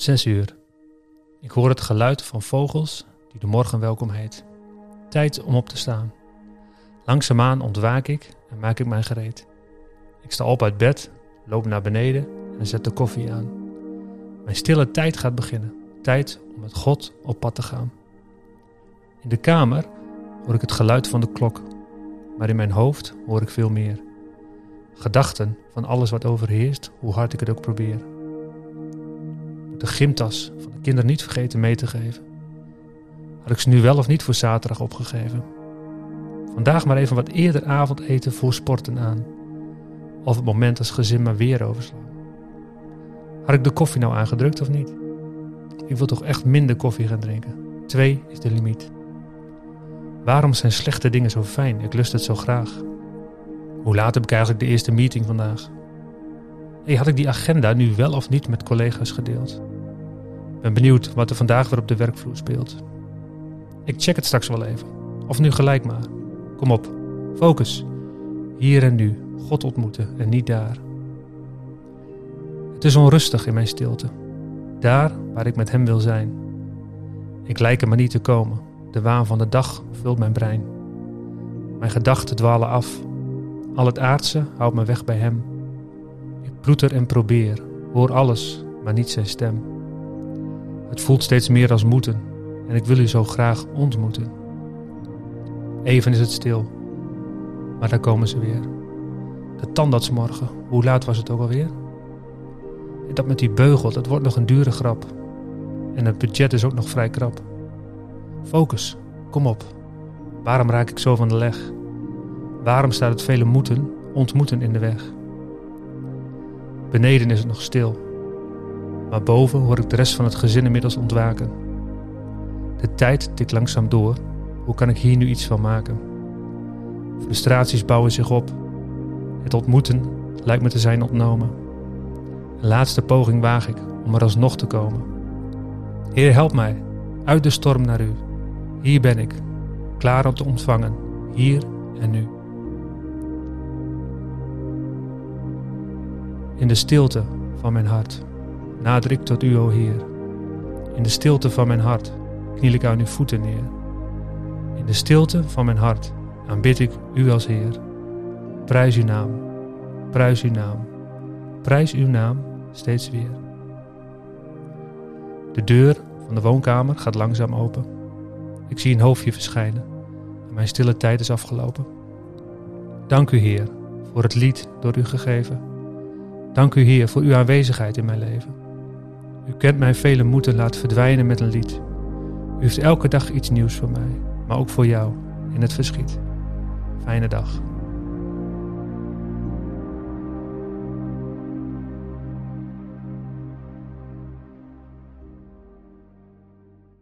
Zes uur. Ik hoor het geluid van vogels die de morgen welkom heet. Tijd om op te staan. Langzaamaan ontwaak ik en maak ik mij gereed. Ik sta op uit bed, loop naar beneden en zet de koffie aan. Mijn stille tijd gaat beginnen. Tijd om met God op pad te gaan. In de kamer hoor ik het geluid van de klok, maar in mijn hoofd hoor ik veel meer. Gedachten van alles wat overheerst, hoe hard ik het ook probeer. De gymtas van de kinderen niet vergeten mee te geven. Had ik ze nu wel of niet voor zaterdag opgegeven? Vandaag maar even wat eerder avondeten voor sporten aan. Of het moment als gezin maar weer overslaan. Had ik de koffie nou aangedrukt of niet? Ik wil toch echt minder koffie gaan drinken. Twee is de limiet. Waarom zijn slechte dingen zo fijn? Ik lust het zo graag. Hoe laat heb ik eigenlijk de eerste meeting vandaag? Hey, had ik die agenda nu wel of niet met collega's gedeeld? Ben benieuwd wat er vandaag weer op de werkvloer speelt. Ik check het straks wel even. Of nu gelijk maar. Kom op, focus. Hier en nu, God ontmoeten en niet daar. Het is onrustig in mijn stilte. Daar waar ik met Hem wil zijn. Ik lijk er maar niet te komen. De waan van de dag vult mijn brein. Mijn gedachten dwalen af. Al het aardse houdt me weg bij Hem. Ploeter en probeer, hoor alles, maar niet zijn stem. Het voelt steeds meer als moeten en ik wil u zo graag ontmoeten. Even is het stil, maar daar komen ze weer. De tandartsmorgen, hoe laat was het ook alweer? Dat met die beugel, dat wordt nog een dure grap. En het budget is ook nog vrij krap. Focus, kom op. Waarom raak ik zo van de leg? Waarom staat het vele moeten, ontmoeten in de weg? Beneden is het nog stil. Maar boven hoor ik de rest van het gezin inmiddels ontwaken. De tijd tikt langzaam door. Hoe kan ik hier nu iets van maken? Frustraties bouwen zich op. Het ontmoeten lijkt me te zijn ontnomen. Een laatste poging waag ik om er alsnog te komen. Heer, help mij, uit de storm naar u. Hier ben ik, klaar om te ontvangen, hier en nu. In de stilte van mijn hart nader ik tot u, o Heer. In de stilte van mijn hart kniel ik aan uw voeten neer. In de stilte van mijn hart aanbid ik u als Heer. Prijs uw naam, prijs uw naam, prijs uw naam steeds weer. De deur van de woonkamer gaat langzaam open. Ik zie een hoofdje verschijnen en mijn stille tijd is afgelopen. Dank u, Heer, voor het lied door u gegeven. Dank u, Heer, voor uw aanwezigheid in mijn leven. U kent mijn vele moeten laten verdwijnen met een lied. U heeft elke dag iets nieuws voor mij, maar ook voor jou in het verschiet. Fijne dag.